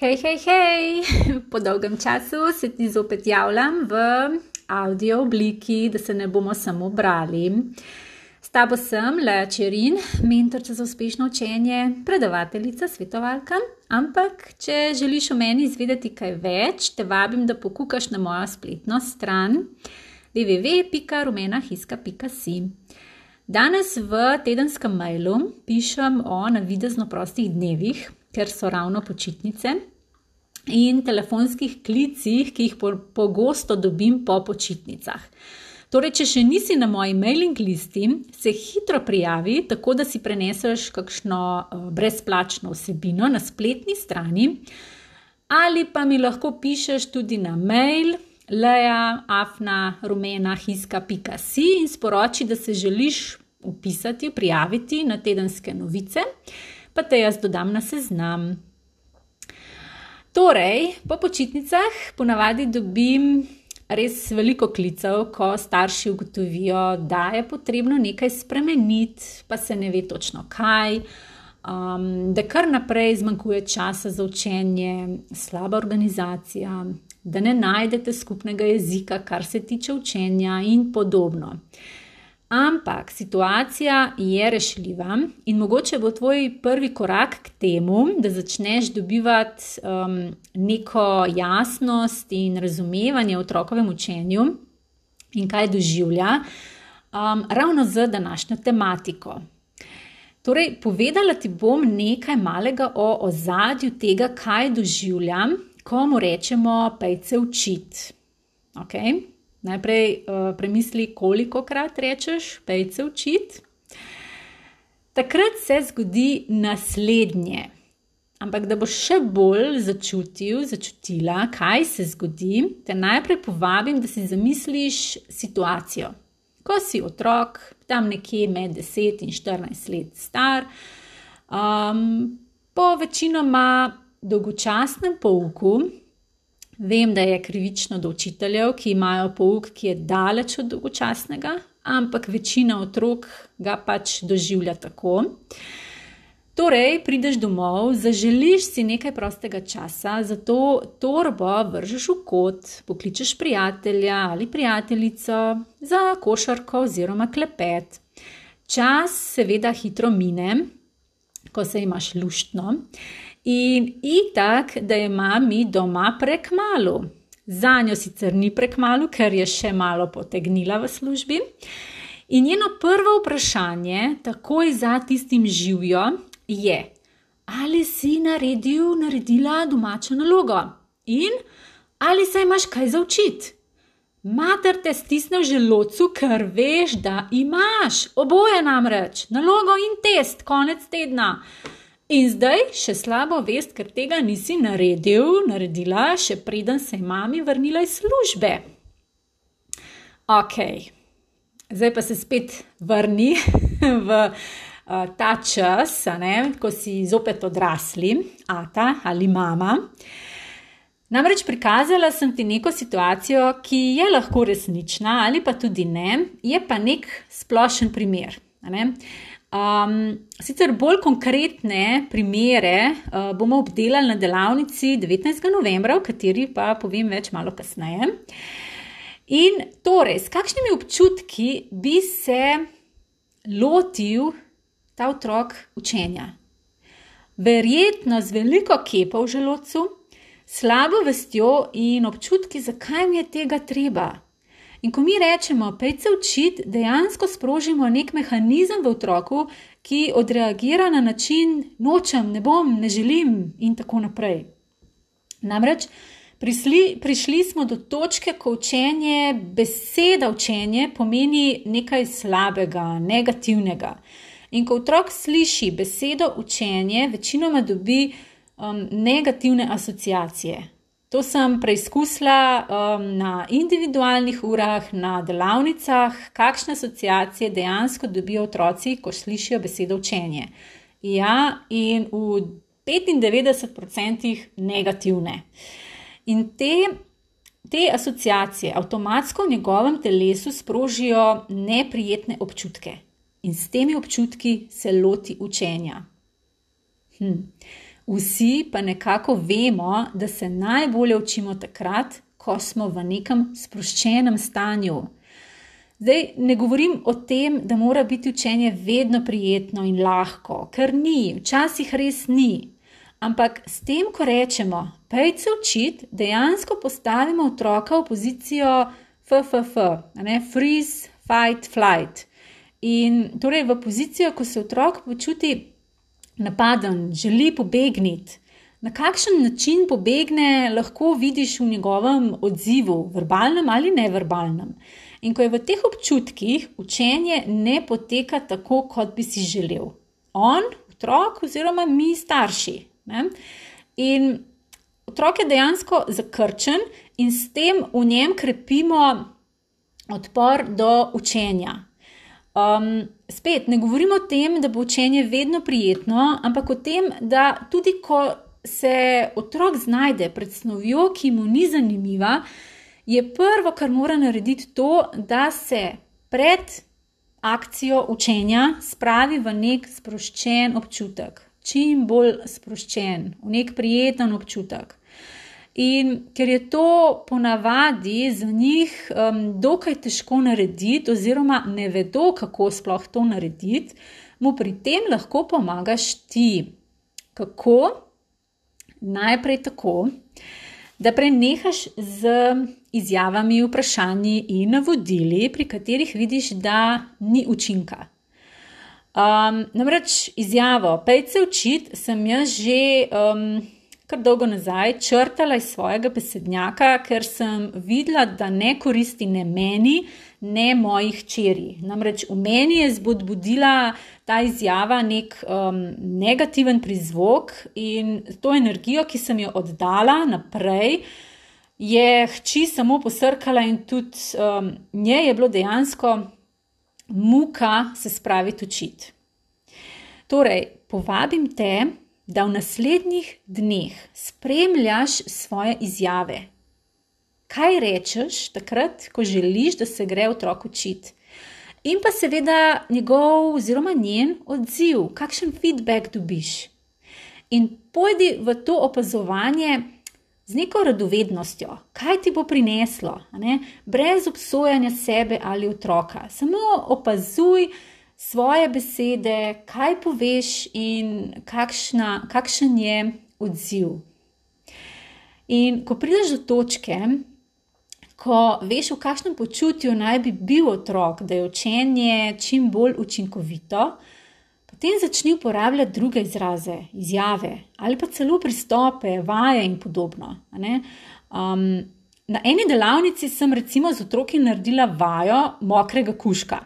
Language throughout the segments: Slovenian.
Hej, hej, hej! Po dolgem času se ti zopet javljam v audio obliki, da se ne bomo samo brali. S tabo sem Lea Čerin, mentorica za uspešno učenje, predavateljica, svetovalka. Ampak, če želiš o meni izvedeti kaj več, te vabim, da pokukaš na mojo spletno stran www.rumenahiska.si. Danes v tedenskem mailu pišem o navidezno prostih dnevih, ker so ravno počitnice in telefonskih klicih, ki jih pogosto dobim po počitnicah. Torej, če še nisi na moji mailing listi, se hitro prijavi, tako da si preneseš kakšno uh, brezplačno vsebino na spletni strani, ali pa mi lahko pišeš tudi na mail leja afna rumena hiska.si in sporoči, da se želiš upisati, prijaviti na tedenske novice, pa te jaz dodam na seznam. Torej, po počitnicah ponavadi dobim res veliko klicev, ko starši ugotovijo, da je potrebno nekaj spremeniti, pa se ne ve točno kaj, um, da kar naprej zmanjkuje časa za učenje, slaba organizacija, da ne najdete skupnega jezika, kar se tiče učenja in podobno. Ampak situacija je rešljiva in mogoče bo tvoj prvi korak k temu, da začneš dobivati um, neko jasnost in razumevanje o otrokovem učenju in kaj doživlja, um, ravno z današnjo tematiko. Torej, povedala ti bom nekaj malega o ozadju tega, kaj doživljam, ko mu rečemo, pejce učiti. Okay? Najprej uh, premisli, koliko krat rečeš, pejce učiti. Takrat se zgodi naslednje. Ampak, da boš še bolj začutil, začutila, kaj se zgodi, te najprej povabim, da si zamisliš situacijo. Ko si otrok, tam nekje med 10 in 14 let star, um, po večinoma dolgočasnem pouku, Vem, da je krivično do učiteljev, ki imajo pouk, ki je daleč od dolgočasnega, ampak večina otrok ga pač doživlja tako. Torej, prideš domov, zaželiš si nekaj prostega časa, zato torbo vržeš v kot, pokličeš prijatelja ali prijateljico za košarko oziroma klepet. Čas seveda hitro mine, ko se imaš luštno. In itak, da je mami doma prek malu. Za njo sicer ni prek malu, ker je še malo potegnila v službi. In njeno prvo vprašanje, takoj za tistim živijo, je: Ali si naredil, naredila domačo nalogo in ali se imaš kaj za učiti? Mater te stisne v želodcu, ker veš, da imaš oboje namreč, nalogo in test, konec tedna. In zdaj še slabo vest, ker tega nisi naredil, naredila, še preden se je mami vrnila iz službe. Ok, zdaj pa se spet vrni v uh, ta čas, ne, ko si zopet odrasli, ata ali mama. Namreč prikazala sem ti neko situacijo, ki je lahko resnična ali pa tudi ne, je pa nek splošen primer. Um, sicer bolj konkretne primere uh, bomo obdelali na delavnici 19. novembra, o kateri pa povem več malo kasneje. In torej, s kakšnimi občutki bi se lotil ta otrok učenja? Verjetno z veliko kepa v želodcu, slabo vestjo in občutki, zakaj mi je tega treba. In ko mi rečemo, pejce učiti, dejansko sprožimo nek mehanizem v otroku, ki odreagira na način: nočem, ne bom, ne želim, in tako naprej. Namreč prišli, prišli smo do točke, ko učenje, beseda učenje pomeni nekaj slabega, negativnega. In ko otrok sliši besedo učenje, večinoma dobi um, negativne asociacije. To sem preizkusila um, na individualnih urah, na delavnicah, kakšne asociacije dejansko dobijo otroci, ko slišijo besedo učenje. Ja, in v 95% negativne. In te, te asociacije avtomatsko v njegovem telesu sprožijo neprijetne občutke, in s temi občutki se loti učenja. Hm. Vsi pa nekako vemo, da se najbolje učimo takrat, ko smo v nekem sproščenem stanju. Zdaj ne govorim o tem, da mora biti učenje vedno prijetno in lahko, ker ni, včasih res ni. Ampak s tem, ko rečemo, pejce učiti, dejansko postavimo otroka v pozicijo FFF, ne, freeze, fight, flight. In torej v pozicijo, ko se otrok počuti napaden, želi pobegniti. Na kakšen način pobegne, lahko vidiš v njegovem odzivu, verbalnem ali neverbalnem. In ko je v teh občutkih, učenje ne poteka tako, kot bi si želel. On, otrok, oziroma mi, starši. Ne? In otrok je dejansko zakrčen, in s tem v njem krepimo odpor do učenja. Um, spet ne govorimo o tem, da bo učenje vedno prijetno, ampak o tem, da tudi ko se otrok znajde pred snovjo, ki mu ni zanimiva, je prvo, kar mora narediti, to, da se pred akcijo učenja spravi v nek sproščen občutek, čim bolj sproščen, v nek prijeten občutek. In ker je to ponavadi za njih um, dokaj težko narediti, oziroma ne vedo, kako sploh to narediti, mu pri tem lahko pomagaš ti. Kako? Najprej tako, da prenehaš z izjavami, vprašanji in navodili, pri katerih vidiš, da ni učinka. Um, namreč izjavo, pejce učiti, sem jaz že um, kar dolgo nazaj črtala iz svojega besednjaka, ker sem videla, da ne koristi ne meni, ne mojih čeri. Namreč v meni je zbudila ta izjava nek um, negativen prizvok in to energijo, ki sem jo oddala naprej je hči samo posrkala in tudi um, nje je bilo dejansko muka se spraviti učiti. Torej, povabim te, da v naslednjih dneh spremljaš svoje izjave. Kaj rečeš takrat, ko želiš, da se gre otrok učiti? In pa seveda njegov oziroma njen odziv, kakšen feedback dobiš. In pojdi v to opazovanje, z neko radovednostjo, kaj ti bo prineslo, brez obsojanja sebe ali otroka. Samo opazuj svoje besede, kaj poveš in kakšna, kakšen je odziv. In ko prideš do točke, ko veš, v kakšnem počutju naj bi bil otrok, da je učenje čim bolj učinkovito, Potem začni uporabljati druge izraze, izjave ali pa celo pristope, vaje in podobno. Um, na eni delavnici sem recimo z otroki naredila vajo mokrega kuška.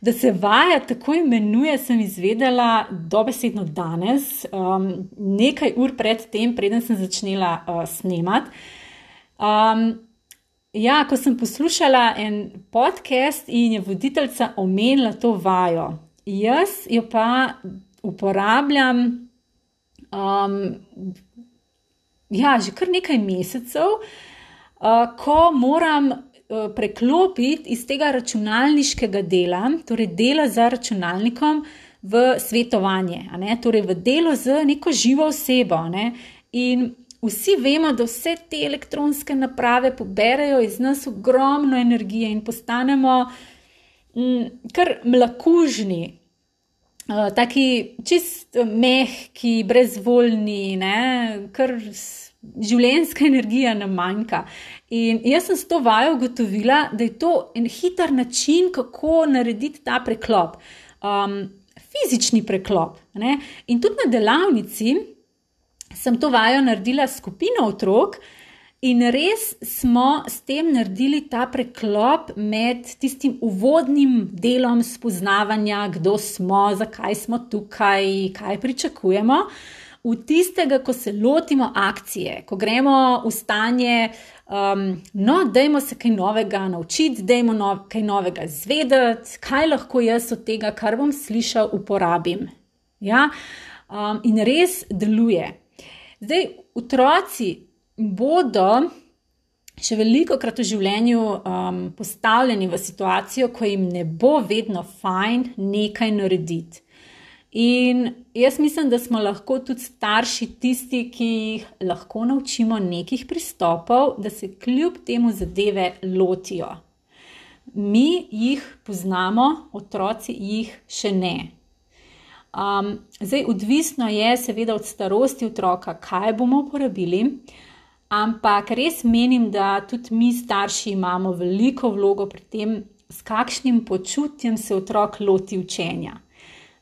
Da se vaja tako imenuje, sem izvedela dobesedno danes, um, nekaj ur pred tem, preden sem začela uh, snemati. Um, ja, ko sem poslušala en podcast in je voditeljica omenila to vajo, Jaz jo pa uporabljam um, ja, že kar nekaj mesecev, uh, ko moram preklopiti iz tega računalniškega dela, torej dela za računalnikom, v svetovanje, torej v delo z neko živo osebo. Ne? In vsi vemo, da vse te elektronske naprave poberajo iz nas ogromno energije in postanemo mm, kar mlakužni, uh, taki čist mehki, brezvoljni, ne, kar življenska energija nam manjka. In jaz sem s to vajo ugotovila, da je to en hiter način, kako narediti ta preklop. Um, Fizični preklop. Ne? In tudi na delavnici sem to vajo naredila s skupino otrok, uh, In res smo s tem naredili ta preklop med tistim uvodnim delom spoznavanja, kdo smo, zakaj smo tukaj, kaj pričakujemo, v tistega, ko se lotimo akcije, ko gremo v stanje, um, no, dajmo se kaj novega naučiti, dajmo no, kaj novega izvedeti, kaj lahko jaz od tega, kar bom slišal, uporabim. Ja? Um, in res deluje. Zdaj, otroci bodo še veliko krat v življenju um, postavljeni v situacijo, ko jim ne bo vedno fajn nekaj narediti. In jaz mislim, da smo lahko tudi starši tisti, ki jih lahko naučimo nekih pristopov, da se kljub temu zadeve lotijo. Mi jih poznamo, otroci jih še ne. Um, zdaj, odvisno je, seveda, od starosti otroka, kaj bomo uporabili, ampak res menim, da tudi mi, starši, imamo veliko vlogo pri tem, s kakšnim počutjem se otrok loti učenja.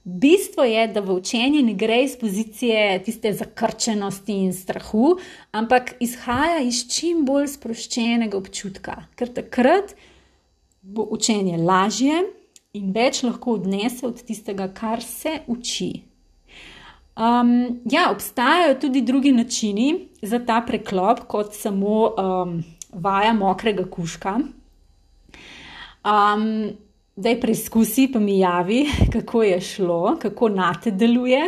Bistvo je, da v učenje ne gre iz pozicije tiste zakrčenosti in strahu, ampak izhaja iz čim bolj sproščenega občutka, ker takrat bo učenje lažje in več lahko odnese od tistega, kar se uči. Um, ja, obstajajo tudi drugi načini za ta preklop, kot samo um, vaja mokrega kuška. Um, da je preizkusi, pa mi javi, kako je šlo, kako na te deluje.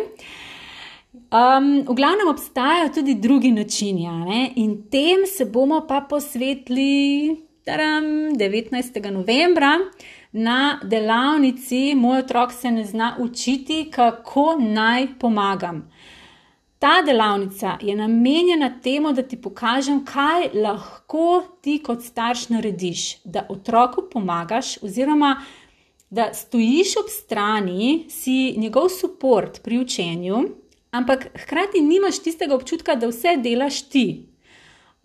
Um, v glavnem obstajajo tudi drugi načini, in tem se bomo pa posvetili taram, 19. novembra na delavnici Moj otrok se ne zna učiti, kako naj pomagam. Ta delavnica je namenjena temu, da ti pokažem, kaj lahko ti kot starš narediš, da otroku pomagaš, oziroma da stojiš ob strani, si njegov podpor pri učenju, ampak hkrati nimaš tistega občutka, da vse delaš ti.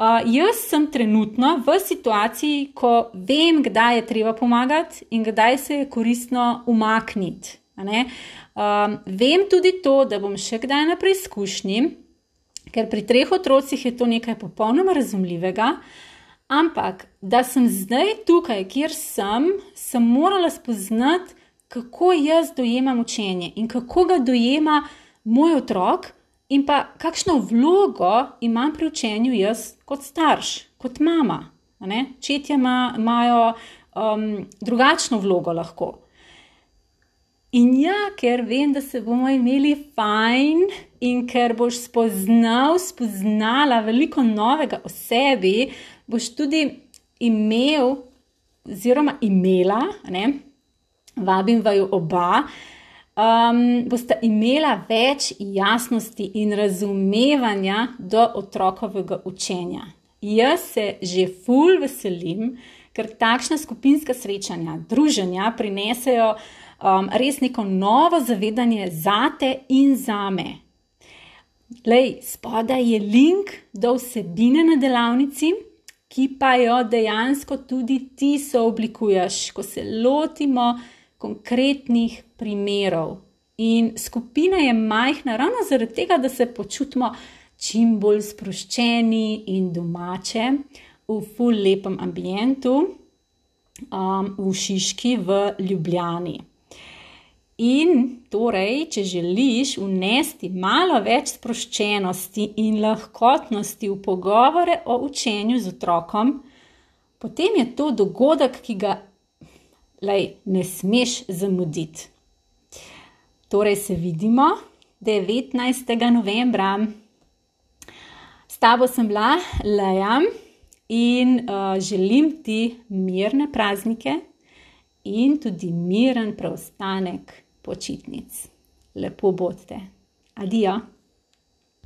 Uh, jaz sem trenutno v situaciji, ko vem, kdaj je treba pomagati in kdaj se je koristno umakniti. Um, vem tudi to, da bom še kdaj na preizkušnji, ker pri treh otrocih je to nekaj popolnoma razumljivega. Ampak, da sem zdaj tukaj, kjer sem, sem morala spoznati, kako jaz dojemam učenje in kako ga dojema moj otrok, in pa kakšno vlogo imam pri učenju jaz kot starš, kot mama. Četje imajo um, drugačno vlogo lahko. In ja, ker vem, da se bomo imeli fajn in ker boš spoznal, spoznala veliko novega o sebi, boš tudi imel, oziroma imela, ne, vabim vaju oba, um, boste imela več jasnosti in razumevanja do otrokovega učenja. Jaz se že ful veselim, ker takšna skupinska srečanja, druženja prinesejo um, res neko novo zavedanje zate in zame. Lej, spodaj je link do vsebine na delavnici, ki pa jo dejansko tudi ti sooblikuješ, ko se lotimo konkretnih primerov. In skupina je majhna ravno zaradi tega, da se počutimo čim bolj sproščeni in domače v ful lepem ambientu um, v Šiški v Ljubljani. In torej, če želiš unesti malo več sproščenosti in lahkotnosti v pogovore o učenju z otrokom, potem je to dogodek, ki ga lej, ne smeš zamuditi. Torej, se vidimo 19. novembra. S tabo sem bila Leja in uh, želim ti mirne praznike in tudi miren preostanek počitnic. Lepo bodite. Adijo.